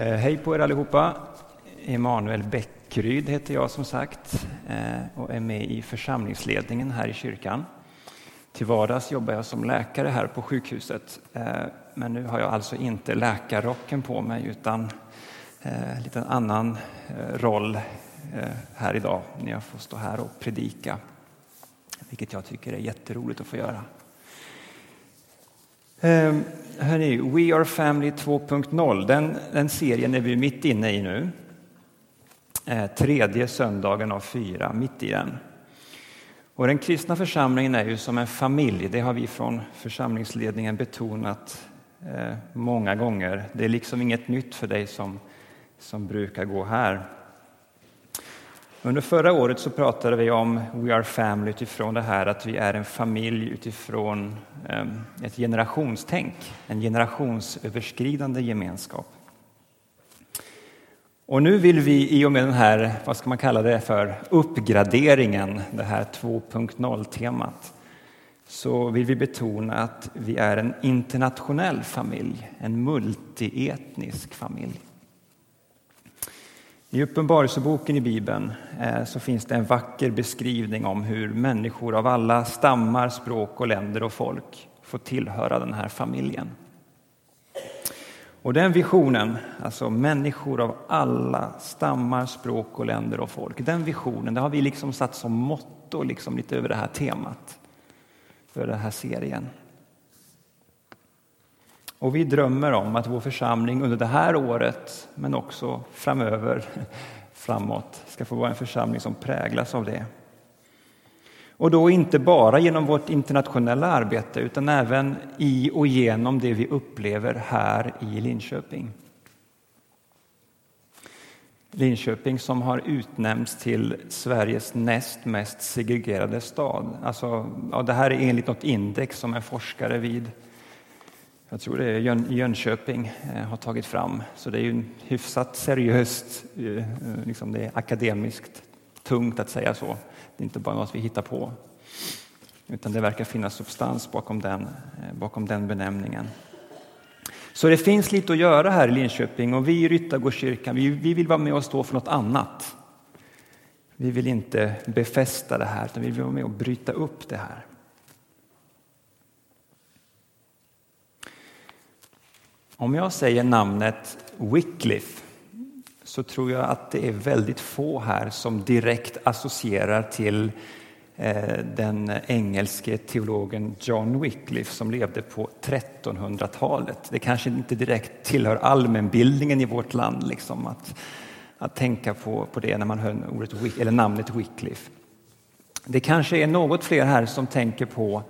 Eh, hej på er allihopa! Emanuel Bäckryd heter jag som sagt eh, och är med i församlingsledningen här i kyrkan. Till vardags jobbar jag som läkare här på sjukhuset eh, men nu har jag alltså inte läkarrocken på mig utan en liten annan roll här idag när jag får stå här och predika. Vilket jag tycker är jätteroligt att få göra. Um, hörni, We Are Family 2.0, den, den serien är vi mitt inne i nu. Eh, tredje söndagen av fyra, mitt i den. Och den kristna församlingen är ju som en familj, det har vi från församlingsledningen betonat eh, många gånger. Det är liksom inget nytt för dig som, som brukar gå här. Under förra året så pratade vi om We are family utifrån det här att vi är en familj utifrån ehm, ett generationstänk, en generationsöverskridande gemenskap. Och nu vill vi i och med den här, vad ska man kalla det för, uppgraderingen, det här 2.0-temat, så vill vi betona att vi är en internationell familj, en multietnisk familj. I Uppenbarelseboken i Bibeln eh, så finns det en vacker beskrivning om hur människor av alla stammar, språk och länder och folk får tillhöra den här familjen. Och den visionen, alltså människor av alla stammar, språk och länder och folk, den visionen det har vi liksom satt som motto liksom lite över det här temat för den här serien. Och vi drömmer om att vår församling under det här året, men också framöver, framåt, ska få vara en församling som präglas av det. Och då inte bara genom vårt internationella arbete, utan även i och genom det vi upplever här i Linköping. Linköping som har utnämnts till Sveriges näst mest segregerade stad. Alltså, ja, det här är enligt något index som en forskare vid jag tror det är Jönköping eh, har tagit fram. Så det är ju hyfsat seriöst, eh, liksom det är akademiskt tungt att säga så. Det är inte bara något vi hittar på. Utan det verkar finnas substans bakom den, eh, bakom den benämningen. Så det finns lite att göra här i Linköping och vi i Ryttargårdskyrkan vi, vi vill vara med och stå för något annat. Vi vill inte befästa det här, utan vi vill vara med och bryta upp det här. Om jag säger namnet Wycliffe så tror jag att det är väldigt få här som direkt associerar till eh, den engelske teologen John Wycliffe som levde på 1300-talet. Det kanske inte direkt tillhör allmänbildningen i vårt land liksom, att, att tänka på, på det när man hör ordet, eller namnet Wycliffe. Det kanske är något fler här som tänker på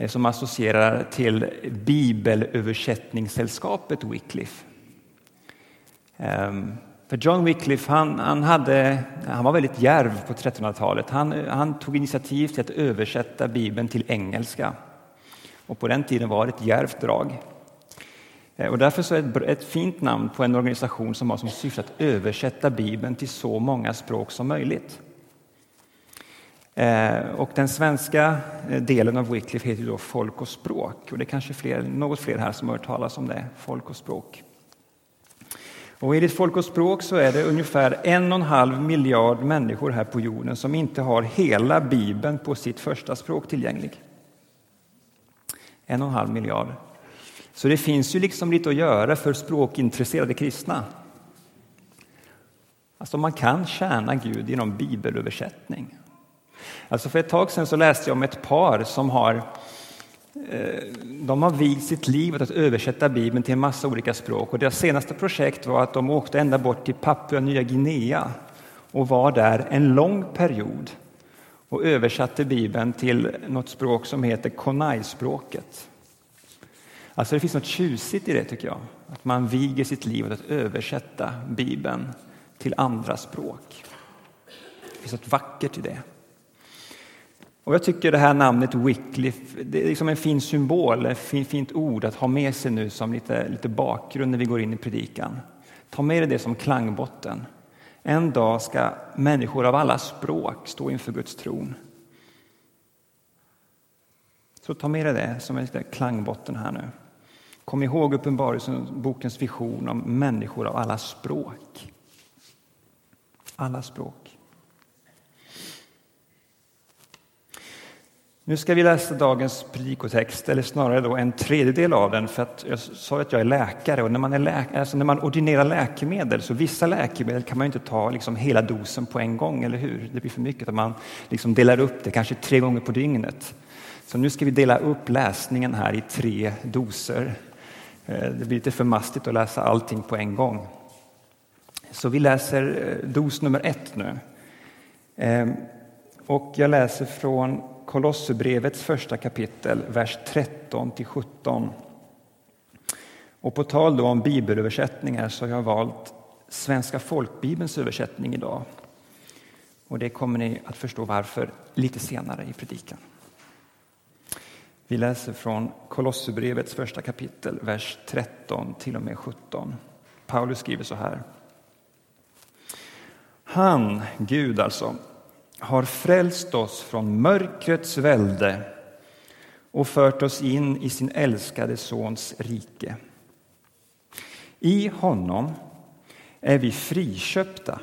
Eh, som associerar till bibelöversättningssällskapet Wycliffe. Ehm, för John Wycliffe han, han, hade, han var väldigt djärv på 1300-talet. Han, han, tog initiativ till att översätta Bibeln till engelska. Och på den tiden var det ett djärvt drag. Eh, och därför så är det ett fint namn på en organisation som har som syfte att översätta Bibeln till så många språk som möjligt. Eh, och den svenska eh, delen av Wycliffe heter då Folk och språk. Och det är kanske fler, något fler här som har hört talas om det, Folk och språk. Och enligt Folk och språk så är det ungefär en och en halv miljard människor här på jorden som inte har hela Bibeln på sitt första språk tillgänglig. En och en halv miljard. Så det finns ju liksom lite att göra för språkintresserade kristna. Alltså man kan tjäna Gud genom bibelöversättning. Alltså för ett tag sedan så läste jag om ett par som har eh, de har vigt sitt liv åt att översätta Bibeln till en massa olika språk. Och deras senaste projekt var att de åkte ända bort till Papua Nya Guinea och var där en lång period och översatte Bibeln till något språk som heter Konai-språket. Alltså det finns något tjusigt i det tycker jag, att man viger sitt liv åt att översätta Bibeln till andra språk. Det finns något vackert i det. Och jag tycker det här namnet Wycliffe, det är liksom en fin symbol, ett fint ord att ha med sig nu som lite, lite bakgrund när vi går in i predikan. Ta med dig det som klangbotten. En dag ska människor av alla språk stå inför Guds tron. Så ta med dig det som en liten klangbotten här nu. Kom ihåg Uppenbarelsebokens vision om människor av alla språk. Alla språk. Nu ska vi läsa dagens predikotext, eller snarare då en tredjedel av den, för att jag sa att jag är läkare och när man, är läkare, alltså när man ordinerar läkemedel, så vissa läkemedel kan man inte ta liksom hela dosen på en gång, eller hur? Det blir för mycket, man liksom delar upp det, kanske tre gånger på dygnet. Så nu ska vi dela upp läsningen här i tre doser. Eh, det blir lite för mastigt att läsa allting på en gång. Så vi läser eh, dos nummer ett nu. Ehm, och jag läser från Kolosserbrevets första kapitel, vers 13-17. Och på tal då om bibelöversättningar så har jag valt Svenska folkbibelns översättning idag. Och det kommer ni att förstå varför lite senare i predikan. Vi läser från Kolosserbrevets första kapitel, vers 13 till och med 17. Paulus skriver så här. Han, Gud alltså, har frälst oss från mörkrets välde och fört oss in i sin älskade Sons rike. I honom är vi friköpta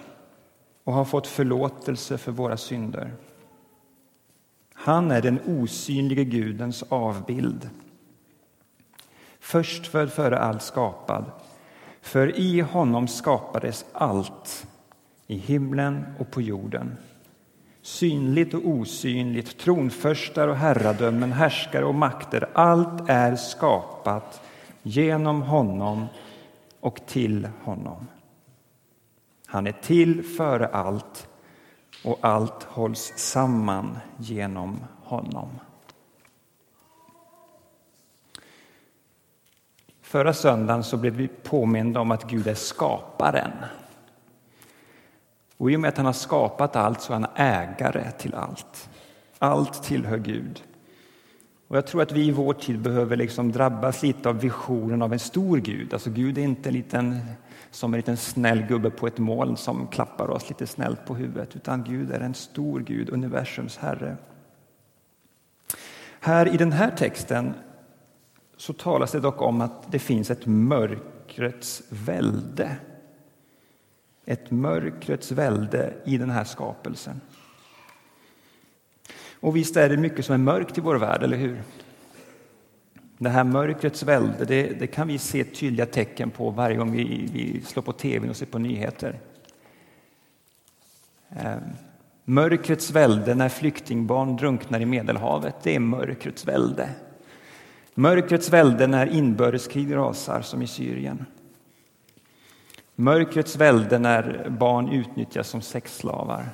och har fått förlåtelse för våra synder. Han är den osynlige Gudens avbild. Förstfödd före allt skapad, för i honom skapades allt, i himlen och på jorden synligt och osynligt, tronförstar och herradömen, härskare och makter. Allt är skapat genom honom och till honom. Han är till före allt och allt hålls samman genom honom. Förra söndagen så blev vi påminda om att Gud är skaparen. Och i och med att han har skapat allt så är han ägare till allt. Allt tillhör Gud. Och jag tror att vi i vår tid behöver liksom drabbas lite av visionen av en stor Gud. Alltså Gud är inte en liten, som en liten snäll gubbe på ett moln som klappar oss lite snällt på huvudet, utan Gud är en stor Gud, universums Herre. Här i den här texten så talas det dock om att det finns ett mörkrets välde ett mörkrets välde i den här skapelsen. Och visst är det mycket som är mörkt i vår värld, eller hur? Det här mörkrets välde det, det kan vi se tydliga tecken på varje gång vi, vi slår på tv och ser på nyheter. Ehm, mörkrets välde när flyktingbarn drunknar i Medelhavet, det är mörkrets välde. Mörkrets välde när inbördeskrig rasar, som i Syrien. Mörkrets välde när barn utnyttjas som sexslavar.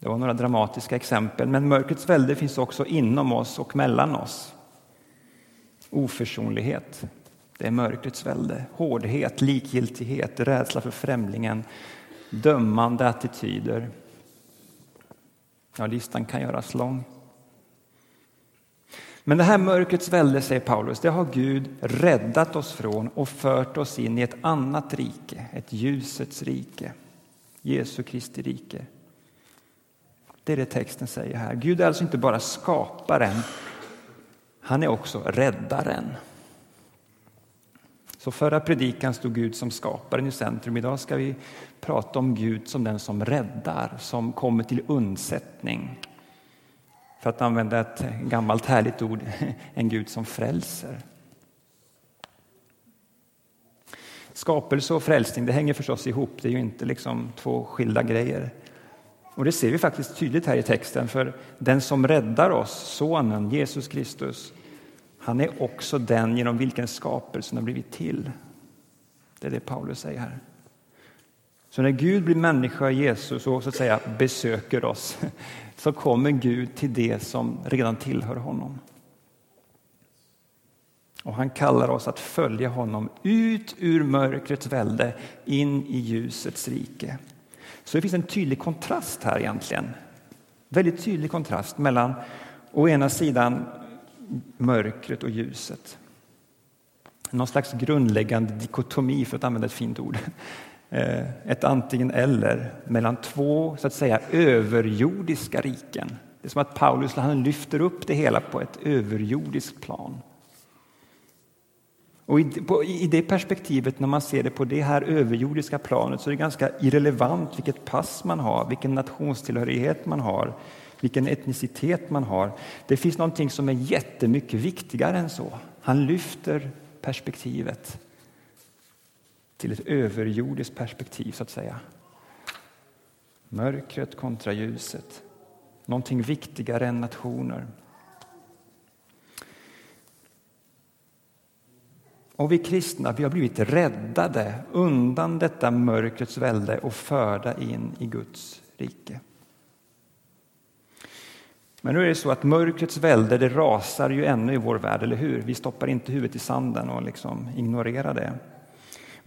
Det var några dramatiska exempel, men mörkrets välde finns också inom oss och mellan oss. Oförsonlighet, det är mörkrets välde. Hårdhet, likgiltighet, rädsla för främlingen, dömande attityder. Ja, listan kan göras lång. Men det här mörkrets välde, säger Paulus, det har Gud räddat oss från och fört oss in i ett annat rike, ett ljusets rike, Jesu Kristi rike. Det är det texten säger här. Gud är alltså inte bara skaparen, han är också räddaren. Så förra predikan stod Gud som skaparen i centrum. Idag ska vi prata om Gud som den som räddar, som kommer till undsättning. För att använda ett gammalt härligt ord, en Gud som frälser. Skapelse och frälsning det hänger förstås ihop, det är ju inte liksom två skilda grejer. Och Det ser vi faktiskt tydligt här i texten, för den som räddar oss, Sonen Jesus Kristus, han är också den genom vilken skapelsen har blivit till. Det är det Paulus säger här. Så när Gud blir människa, Jesus, och så att säga besöker oss, så kommer Gud till det som redan tillhör honom. Och han kallar oss att följa honom ut ur mörkrets välde in i ljusets rike. Så det finns en tydlig kontrast här egentligen. Väldigt tydlig kontrast mellan å ena sidan mörkret och ljuset. Någon slags grundläggande dikotomi, för att använda ett fint ord. Eh, ett antingen eller mellan två så att säga överjordiska riken. Det är som att Paulus han lyfter upp det hela på ett överjordiskt plan. Och i, I det perspektivet, när man ser det på det här överjordiska planet, så är det ganska irrelevant vilket pass man har, vilken nationstillhörighet man har, vilken etnicitet man har. Det finns någonting som är jättemycket viktigare än så. Han lyfter perspektivet till ett överjordiskt perspektiv, så att säga. Mörkret kontra ljuset. Någonting viktigare än nationer. Och vi kristna vi har blivit räddade undan detta mörkrets välde och förda in i Guds rike. Men nu är det så att mörkrets välde det rasar ju ännu i vår värld, eller hur? Vi stoppar inte huvudet i sanden och liksom ignorerar det.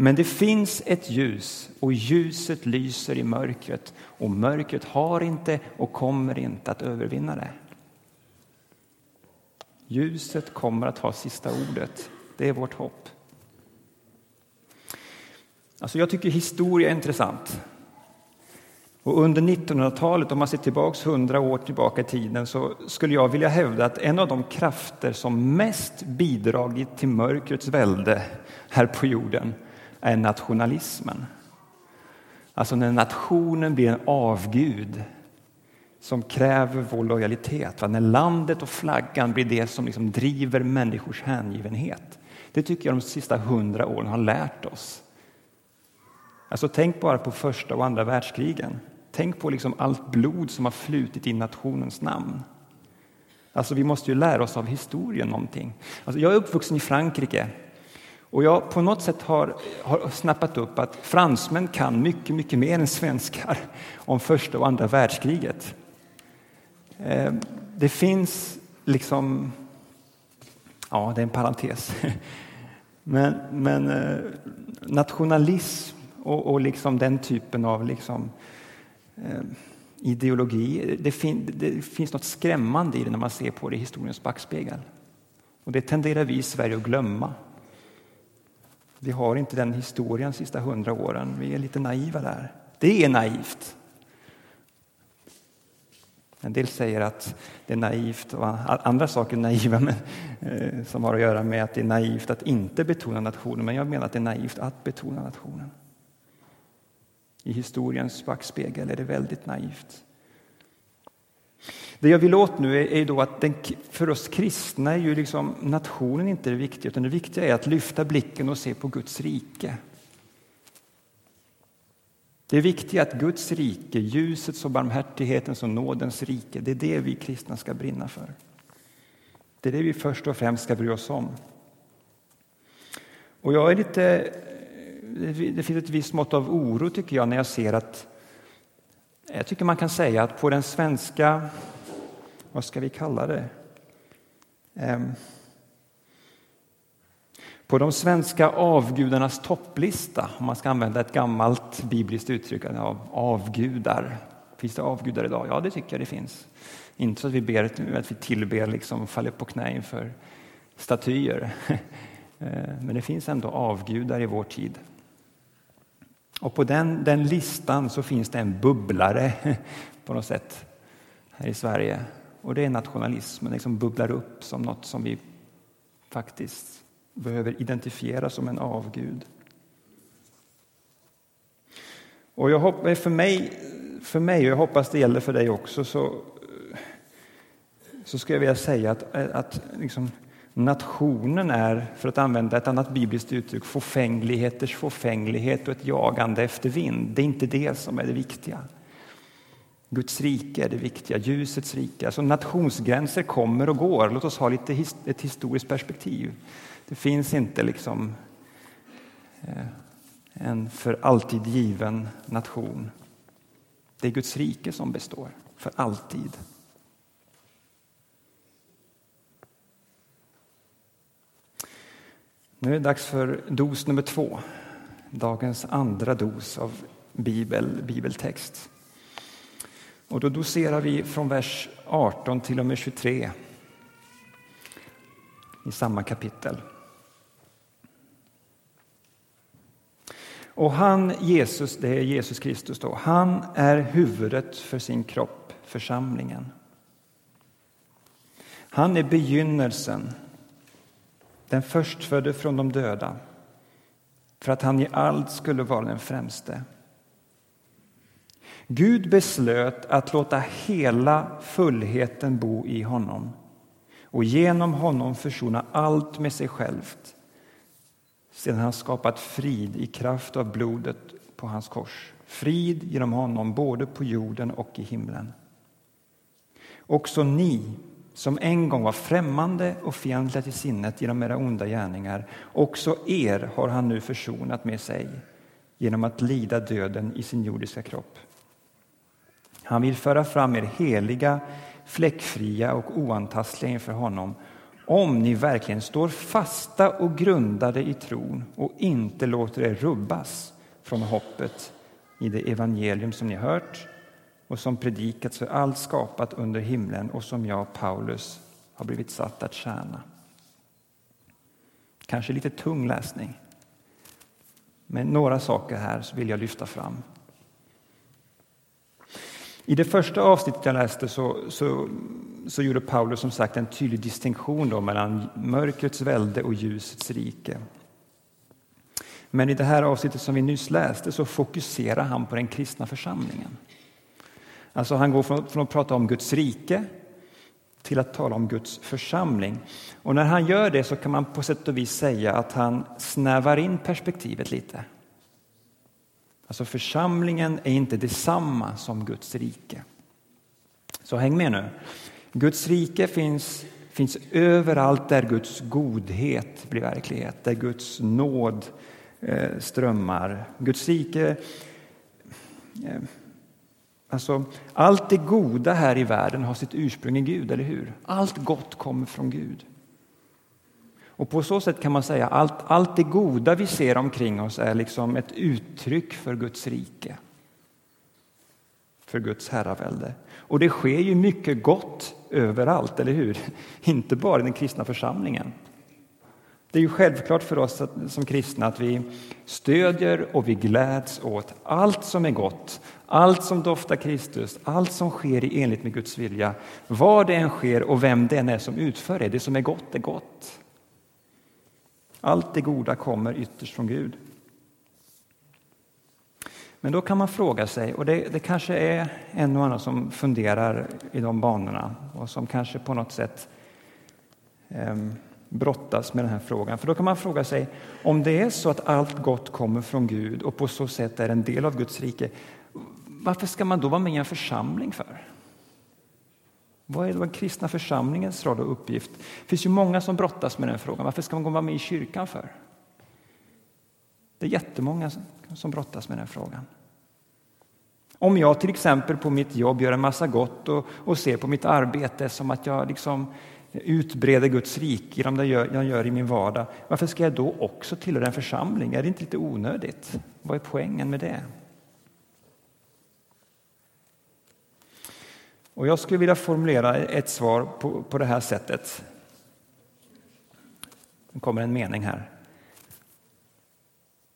Men det finns ett ljus och ljuset lyser i mörkret och mörkret har inte och kommer inte att övervinna det. Ljuset kommer att ha sista ordet. Det är vårt hopp. Alltså jag tycker historia är intressant. Och under 1900-talet, om man ser tillbaka 100 år tillbaka i tiden, så skulle jag vilja hävda att en av de krafter som mest bidragit till mörkrets välde här på jorden är nationalismen. Alltså när nationen blir en avgud som kräver vår lojalitet. När landet och flaggan blir det som liksom driver människors hängivenhet. Det tycker jag de sista hundra åren har lärt oss. Alltså tänk bara på första och andra världskrigen. Tänk på liksom allt blod som har flutit i nationens namn. Alltså vi måste ju lära oss av historien någonting. Alltså jag är uppvuxen i Frankrike och jag på något sätt har, har snappat upp att fransmän kan mycket, mycket mer än svenskar om första och andra världskriget. Ehm, det finns liksom... Ja, det är en parentes. Men, men eh, nationalism och, och liksom den typen av liksom, ehm, ideologi, det, fin, det finns något skrämmande i det när man ser på det i historiens backspegel. Och det tenderar vi i Sverige att glömma. Vi har inte den historien de sista hundra åren. Vi är lite naiva där. Det är naivt. En del säger att det är naivt och andra saker är naiva men, eh, som har att göra med att det är naivt att inte betona nationen. Men jag menar att det är naivt att betona nationen. I historiens backspegel är det väldigt naivt. Det jag vill åt nu är, då att den, för oss kristna är ju liksom nationen inte det viktiga, utan det viktiga är att lyfta blicken och se på Guds rike. Det viktiga är att Guds rike, ljusets och barmhärtighetens och nådens rike, det är det vi kristna ska brinna för. Det är det vi först och främst ska bry oss om. Och jag är lite, det finns ett visst mått av oro tycker jag när jag ser att jag tycker man kan säga att på den svenska vad ska vi kalla det? Ehm, på de svenska avgudarnas topplista, om man ska använda ett gammalt bibliskt uttryck av avgudar. Finns det avgudar idag? Ja, det tycker jag det finns. Inte så att vi, ber, att vi tillber, liksom, faller på knä inför statyer. Ehm, men det finns ändå avgudar i vår tid. Och på den, den listan så finns det en bubblare på något sätt här i Sverige och det är nationalismen, liksom bubblar upp som något som vi faktiskt behöver identifiera som en avgud. Och jag hoppas, eh, för, mig, för mig, och jag hoppas det gäller för dig också, så, så skulle jag vilja säga att, eh, att liksom, nationen är, för att använda ett annat bibliskt uttryck, fåfängligheters fåfänglighet och ett jagande efter vind. Det är inte det som är det viktiga. Guds rike är det viktiga, ljusets rike. Alltså nationsgränser kommer och går. Låt oss ha lite his ett historiskt perspektiv. Det finns inte liksom eh, en för alltid given nation. Det är Guds rike som består, för alltid. Nu är det dags för dos nummer två, dagens andra dos av bibel, bibeltext. Och då doserar vi från vers 18 till och med 23 i samma kapitel. Och han, Jesus, det är Jesus Kristus då, han är huvudet för sin kropp, församlingen. Han är begynnelsen, den förstfödde från de döda, för att han i allt skulle vara den främste. Gud beslöt att låta hela fullheten bo i honom och genom honom försona allt med sig självt sedan han skapat frid i kraft av blodet på hans kors. Frid genom honom både på jorden och i himlen. Också ni som en gång var främmande och fientliga till sinnet genom era onda gärningar, också er har han nu försonat med sig genom att lida döden i sin jordiska kropp. Han vill föra fram er heliga, fläckfria och oantastliga inför honom om ni verkligen står fasta och grundade i tron och inte låter er rubbas från hoppet i det evangelium som ni hört och som predikats för allt skapat under himlen och som jag, Paulus, har blivit satt att tjäna. Kanske lite tung läsning, men några saker här vill jag lyfta fram. I det första avsnittet jag läste så, så, så gjorde Paulus som sagt en tydlig distinktion då mellan mörkrets välde och ljusets rike. Men i det här avsnittet som vi nyss läste så fokuserar han på den kristna församlingen. Alltså han går från, från att prata om Guds rike till att tala om Guds församling. Och när han gör det så kan man på sätt och vis säga att han snävar in perspektivet lite. Alltså församlingen är inte detsamma som Guds rike. Så häng med nu. Guds rike finns, finns överallt där Guds godhet blir verklighet, där Guds nåd eh, strömmar. Guds rike eh, Alltså, allt det goda här i världen har sitt ursprung i Gud, eller hur? Allt gott kommer från Gud. Och på så sätt kan man säga att allt, allt det goda vi ser omkring oss är liksom ett uttryck för Guds rike. För Guds herravälde. Och det sker ju mycket gott överallt, eller hur? Inte bara i den kristna församlingen. Det är ju självklart för oss som kristna att vi stödjer och vi gläds åt allt som är gott, allt som doftar Kristus, allt som sker i enlighet med Guds vilja. Vad det än sker och vem det än är som utför det, det som är gott är gott. Allt det goda kommer ytterst från Gud. Men då kan man fråga sig, och det, det kanske är en och annan som funderar i de banorna och som kanske på något sätt eh, brottas med den här frågan. För då kan man fråga sig, om det är så att allt gott kommer från Gud och på så sätt är en del av Guds rike, varför ska man då vara med i en församling för? Vad är den kristna församlingens roll och uppgift? Det finns ju många som brottas med den frågan. Varför ska man vara med i kyrkan för? Det är jättemånga som brottas med den frågan. Om jag till exempel på mitt jobb gör en massa gott och, och ser på mitt arbete som att jag liksom utbreder Guds rike genom det jag gör i min vardag, varför ska jag då också tillhöra en församling? Är det inte lite onödigt? Vad är poängen med det? Och jag skulle vilja formulera ett svar på, på det här sättet. Det kommer en mening här.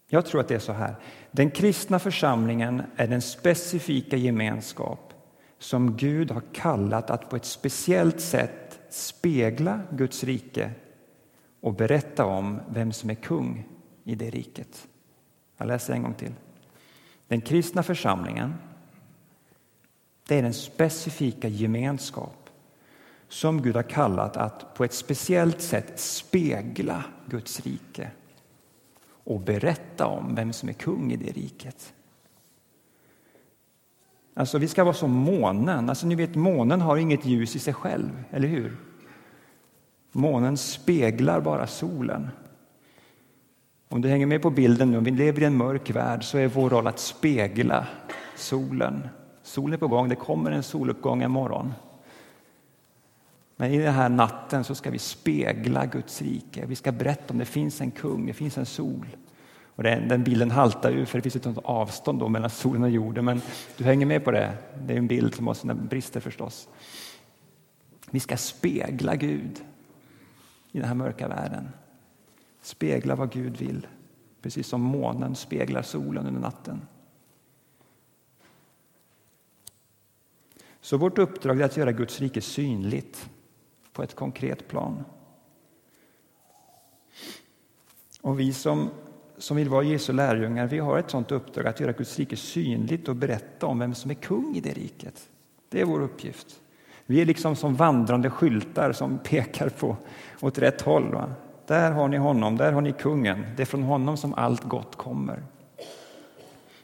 Jag tror att det är så här. Den kristna församlingen är den specifika gemenskap som Gud har kallat att på ett speciellt sätt spegla Guds rike och berätta om vem som är kung i det riket. Jag läser en gång till. Den kristna församlingen det är den specifika gemenskap som Gud har kallat att på ett speciellt sätt spegla Guds rike och berätta om vem som är kung i det riket. Alltså, vi ska vara som månen. Alltså, ni vet, månen har inget ljus i sig själv, eller hur? Månen speglar bara solen. Om du hänger med på bilden nu, om vi lever i en mörk värld så är vår roll att spegla solen Solen är på gång, det kommer en soluppgång imorgon. Men i den här natten så ska vi spegla Guds rike. Vi ska berätta om det finns en kung, det finns en sol. Och den, den bilden haltar ju för det finns ett avstånd då mellan solen och jorden. Men du hänger med på det. Det är en bild som har sina brister förstås. Vi ska spegla Gud i den här mörka världen. Spegla vad Gud vill, precis som månen speglar solen under natten. Så vårt uppdrag är att göra Guds rike synligt på ett konkret plan. Och vi som, som vill vara Jesu lärjungar, vi har ett sånt uppdrag att göra Guds rike synligt och berätta om vem som är kung i det riket. Det är vår uppgift. Vi är liksom som vandrande skyltar som pekar på åt rätt håll. Va? Där har ni honom, där har ni kungen. Det är från honom som allt gott kommer.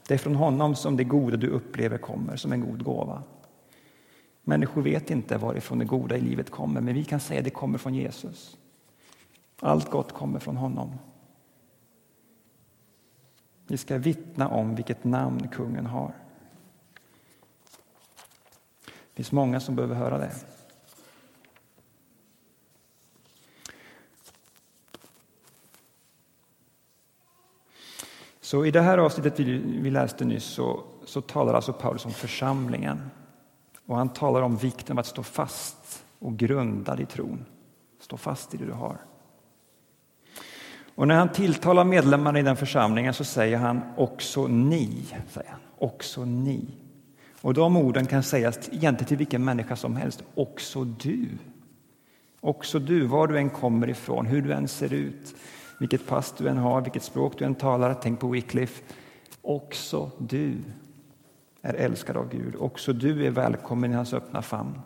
Det är från honom som det goda du upplever kommer som en god gåva. Människor vet inte varifrån det goda i livet kommer, men vi kan säga att det kommer från Jesus. Allt gott kommer från honom. Vi ska vittna om vilket namn kungen har. Det finns många som behöver höra det. Så i det här avsnittet vi, läste nyss så, så talar alltså Paulus om församlingen. Och han talar om vikten av att stå fast och grundad i tron. Stå fast i det du har. Och när han tilltalar medlemmarna i den församlingen så säger han också ni. Säger han. Också ni. Och de orden kan sägas egentligen till vilken människa som helst. Också du. Också du, var du än kommer ifrån, hur du än ser ut, vilket pass du än har, vilket språk du än talar. Tänk på Wycliffe. Också du är älskad av Gud. Också du är välkommen i hans öppna famn.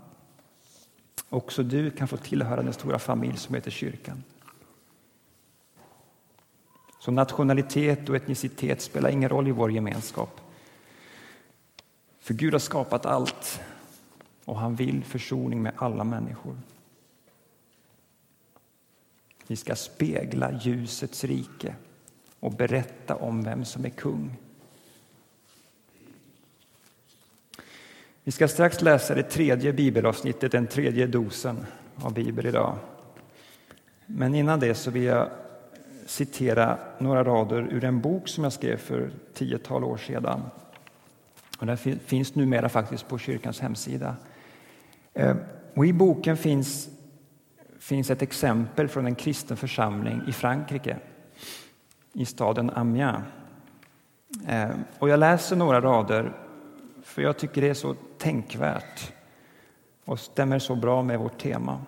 Också du kan få tillhöra den stora familj som heter kyrkan. Så nationalitet och etnicitet spelar ingen roll i vår gemenskap. För Gud har skapat allt och han vill försoning med alla människor. Vi ska spegla ljusets rike och berätta om vem som är kung. Vi ska strax läsa det tredje bibelavsnittet, den tredje dosen av Bibel idag. Men innan det så vill jag citera några rader ur en bok som jag skrev för tiotal år sedan. Och den finns numera faktiskt på kyrkans hemsida. Eh, och I boken finns, finns ett exempel från en kristen församling i Frankrike, i staden Amiens. Eh, och jag läser några rader för jag tycker det är så tänkvärt och stämmer så bra med vårt tema.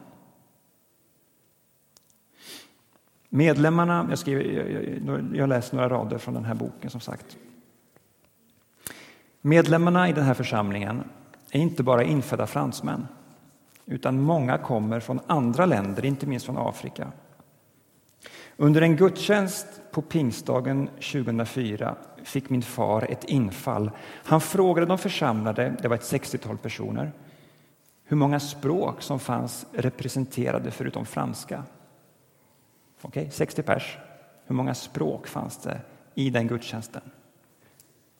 Medlemmarna, jag, skriver, jag, jag läser några rader från den här boken som sagt. Medlemmarna i den här församlingen är inte bara infödda fransmän utan många kommer från andra länder, inte minst från Afrika. Under en gudstjänst på pingstdagen 2004 fick min far ett infall. Han frågade de församlade, det var ett 60-tal personer, hur många språk som fanns representerade förutom franska. Okej, okay, 60 pers. Hur många språk fanns det i den gudstjänsten?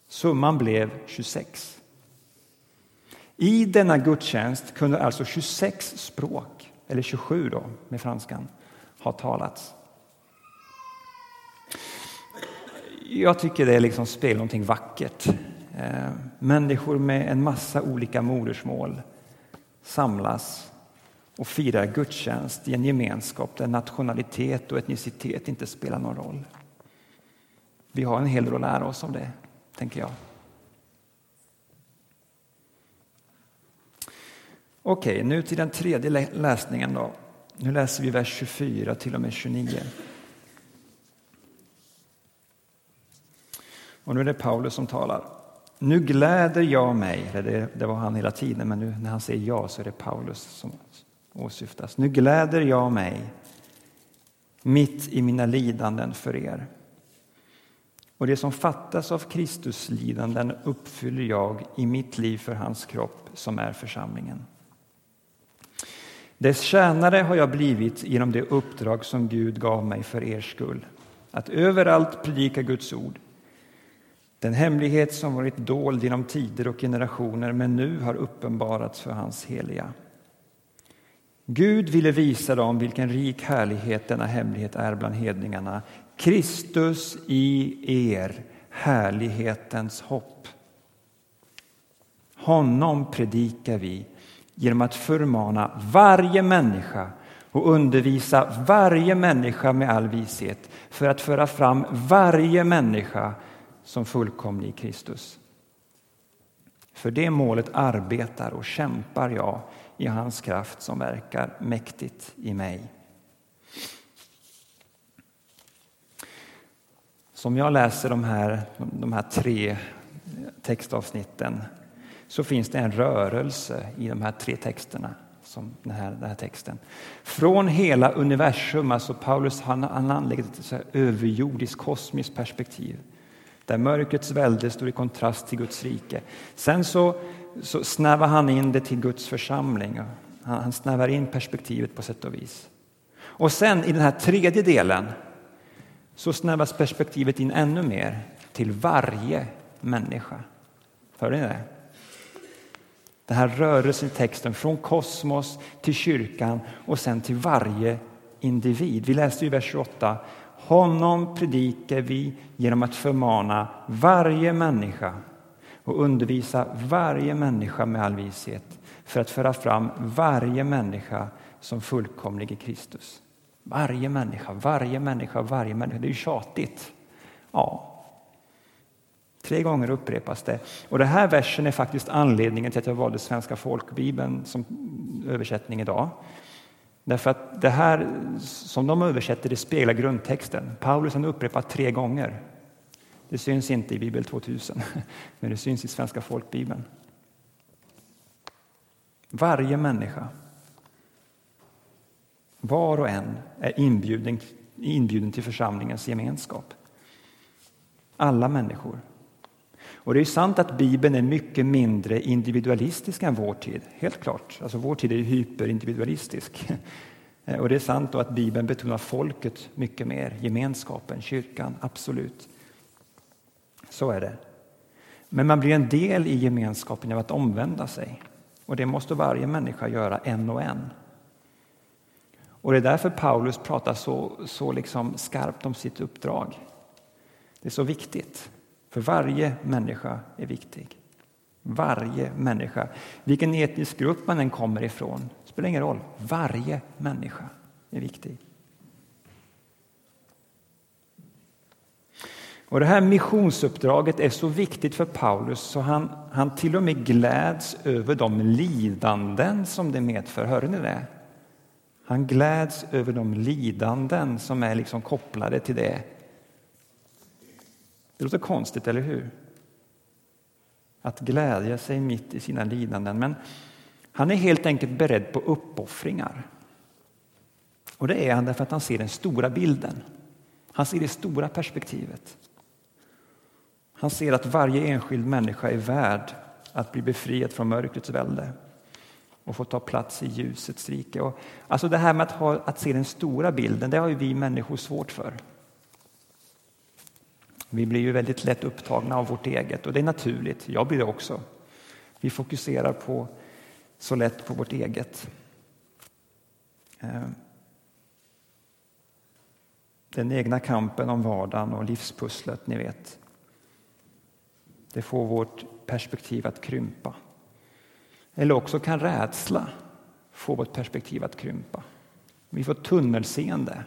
Summan blev 26. I denna gudstjänst kunde alltså 26 språk, eller 27 då med franskan, ha talats. Jag tycker det liksom speglar någonting vackert. Eh, människor med en massa olika modersmål samlas och firar gudstjänst i en gemenskap där nationalitet och etnicitet inte spelar någon roll. Vi har en hel del att lära oss av det, tänker jag. Okej, nu till den tredje läsningen. då. Nu läser vi vers 24 till och med 29. Och nu är det Paulus som talar. Nu gläder jag mig, det, det var han hela tiden, men nu när han säger ja så är det Paulus som åsyftas. Nu gläder jag mig mitt i mina lidanden för er. Och det som fattas av Kristus lidanden uppfyller jag i mitt liv för hans kropp som är församlingen. Dess tjänare har jag blivit genom det uppdrag som Gud gav mig för er skull, att överallt predika Guds ord den hemlighet som varit dold genom tider och generationer men nu har uppenbarats för hans heliga. Gud ville visa dem vilken rik härlighet denna hemlighet är bland hedningarna. Kristus i er, härlighetens hopp. Honom predikar vi genom att förmana varje människa och undervisa varje människa med all vishet för att föra fram varje människa som fullkomlig i Kristus. För det målet arbetar och kämpar jag i hans kraft som verkar mäktigt i mig. Som jag läser de här, de här tre textavsnitten så finns det en rörelse i de här tre texterna som den här, den här texten. Från hela universum, alltså Paulus han, han anlägger ett överjordiskt kosmiskt perspektiv där mörkrets välde står i kontrast till Guds rike. Sen så, så snävar han in det till Guds församling. Han, han snävar in perspektivet på sätt och vis. Och sen i den här tredje delen så snävas perspektivet in ännu mer till varje människa. Hör ni det? Den här rörelsen i texten från kosmos till kyrkan och sen till varje individ. Vi läste i vers 28. Honom predikar vi genom att förmana varje människa och undervisa varje människa med all vishet för att föra fram varje människa som fullkomlig i Kristus. Varje människa, varje människa, varje människa. Det är ju tjatigt. Ja, Tre gånger upprepas det. Och den här versen är faktiskt anledningen till att jag valde Svenska folkbibeln som översättning idag. Därför att det här som de översätter det speglar grundtexten. Paulus har upprepat tre gånger. Det syns inte i Bibel 2000, men det syns i Svenska folkbibeln. Varje människa, var och en, är inbjuden, inbjuden till församlingens gemenskap. Alla människor. Och det är sant att Bibeln är mycket mindre individualistisk än vår tid. Helt klart. Alltså vår tid är hyperindividualistisk. Och det är sant att Bibeln betonar folket mycket mer, gemenskapen, kyrkan, absolut. Så är det. Men man blir en del i gemenskapen av att omvända sig. Och det måste varje människa göra en och en. Och det är därför Paulus pratar så, så liksom skarpt om sitt uppdrag. Det är så viktigt. För varje människa är viktig. Varje människa. Vilken etnisk grupp man än kommer ifrån spelar ingen roll. Varje människa är viktig. Och Det här missionsuppdraget är så viktigt för Paulus så han, han till och med gläds över de lidanden som det medför. Hörde ni det? Han gläds över de lidanden som är liksom kopplade till det det låter konstigt, eller hur? Att glädja sig mitt i sina lidanden. Men han är helt enkelt beredd på uppoffringar. Och det är han därför att han ser den stora bilden. Han ser det stora perspektivet. Han ser att varje enskild människa är värd att bli befriad från mörkrets välde och få ta plats i ljusets rike. Och alltså det här med att, ha, att se den stora bilden, det har ju vi människor svårt för. Vi blir ju väldigt lätt upptagna av vårt eget och det är naturligt. Jag blir det också. Vi fokuserar på, så lätt på vårt eget. Eh. Den egna kampen om vardagen och livspusslet, ni vet. Det får vårt perspektiv att krympa. Eller också kan rädsla få vårt perspektiv att krympa. Vi får tunnelseende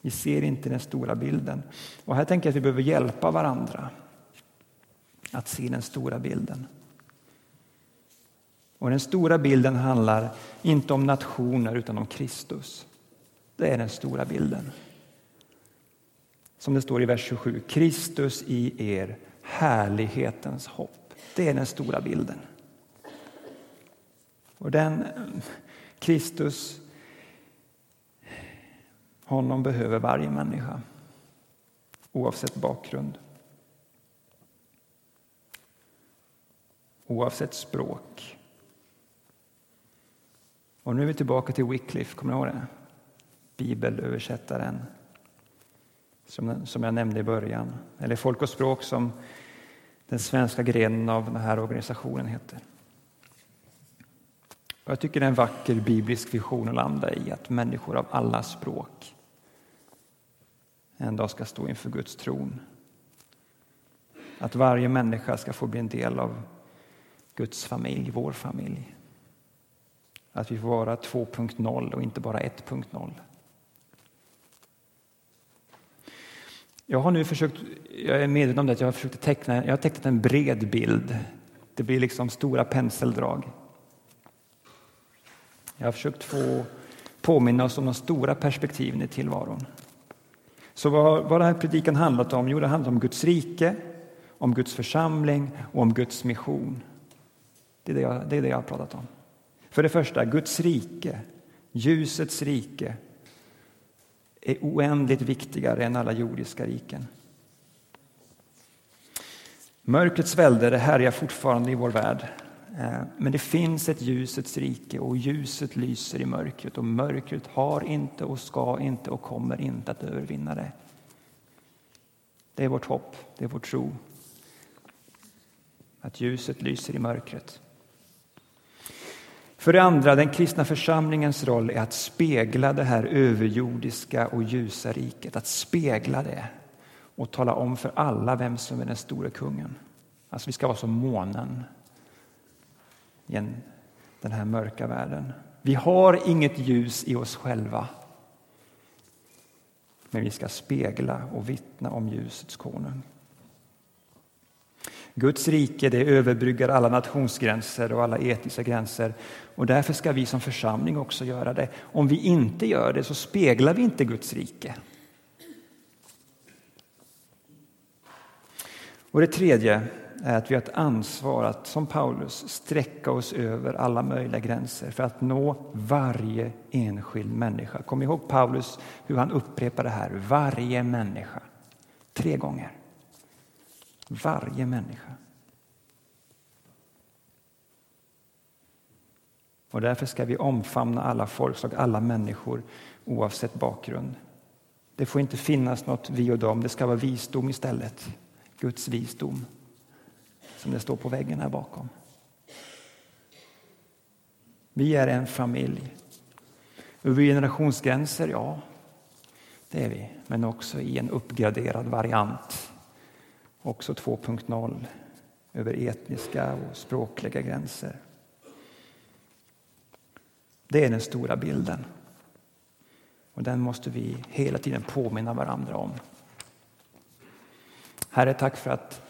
vi ser inte den stora bilden. Och här tänker jag att vi behöver hjälpa varandra att se den stora bilden. Och den stora bilden handlar inte om nationer utan om Kristus. Det är den stora bilden. Som det står i vers 27, Kristus i er, härlighetens hopp. Det är den stora bilden. Och den eh, Kristus honom behöver varje människa, oavsett bakgrund. Oavsett språk. Och nu är vi tillbaka till Wycliffe, kommer ni ihåg det? Bibelöversättaren som, som jag nämnde i början. Eller Folk och språk som den svenska grenen av den här organisationen heter. Och jag tycker det är en vacker biblisk vision att landa i att människor av alla språk en dag ska stå inför Guds tron. Att varje människa ska få bli en del av Guds familj, vår familj. Att vi får vara 2.0 och inte bara 1.0. Jag har nu försökt, jag är medveten om det, att jag har försökt teckna, jag har tecknat en bred bild. Det blir liksom stora penseldrag. Jag har försökt få påminna oss om de stora perspektiven i tillvaron. Så vad, vad den här predikan handlat om? Jo, det handlar om Guds rike, om Guds församling och om Guds mission. Det är det jag, det är det jag har pratat om. För det första, Guds rike, ljusets rike, är oändligt viktigare än alla jordiska riken. Mörkrets välde härjar fortfarande i vår värld. Eh, men det finns ett ljusets rike och ljuset lyser i mörkret och mörkret har inte och ska inte och kommer inte att övervinna det. Det är vårt hopp, det är vår tro. Att ljuset lyser i mörkret. För det andra, den kristna församlingens roll är att spegla det här överjordiska och ljusa riket, att spegla det och tala om för alla vem som är den store kungen. Alltså vi ska vara som månen i den här mörka världen. Vi har inget ljus i oss själva. Men vi ska spegla och vittna om ljusets konung. Guds rike det överbryggar alla nationsgränser och alla etiska gränser. Och därför ska vi som församling också göra det. Om vi inte gör det så speglar vi inte Guds rike. Och det tredje är att vi har ett ansvar att som Paulus sträcka oss över alla möjliga gränser för att nå varje enskild människa. Kom ihåg Paulus hur han upprepar det här, varje människa. Tre gånger. Varje människa. Och därför ska vi omfamna alla folkslag, alla människor oavsett bakgrund. Det får inte finnas något vi och dem, det ska vara visdom istället. Guds visdom som det står på väggen här bakom. Vi är en familj. Över generationsgränser, ja, det är vi. Men också i en uppgraderad variant. Också 2.0 över etniska och språkliga gränser. Det är den stora bilden. Och den måste vi hela tiden påminna varandra om. Herre, tack för att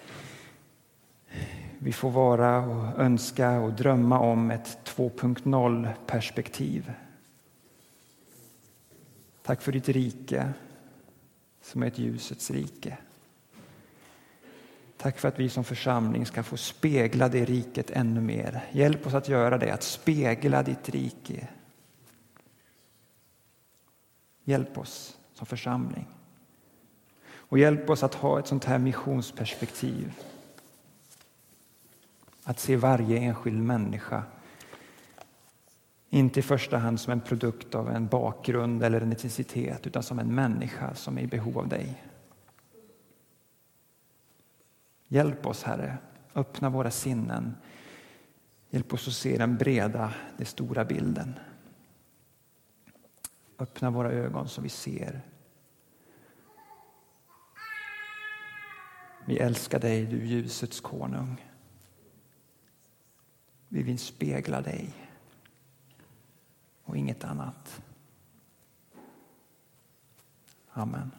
vi får vara och önska och drömma om ett 2.0 perspektiv. Tack för ditt rike som är ett ljusets rike. Tack för att vi som församling ska få spegla det riket ännu mer. Hjälp oss att göra det, att spegla ditt rike. Hjälp oss som församling. Och hjälp oss att ha ett sånt här missionsperspektiv att se varje enskild människa inte i första hand som en produkt av en bakgrund eller en etnicitet utan som en människa som är i behov av dig. Hjälp oss, Herre. Öppna våra sinnen. Hjälp oss att se den breda, den stora bilden. Öppna våra ögon så vi ser. Vi älskar dig, du ljusets konung. Vi vill spegla dig och inget annat. Amen.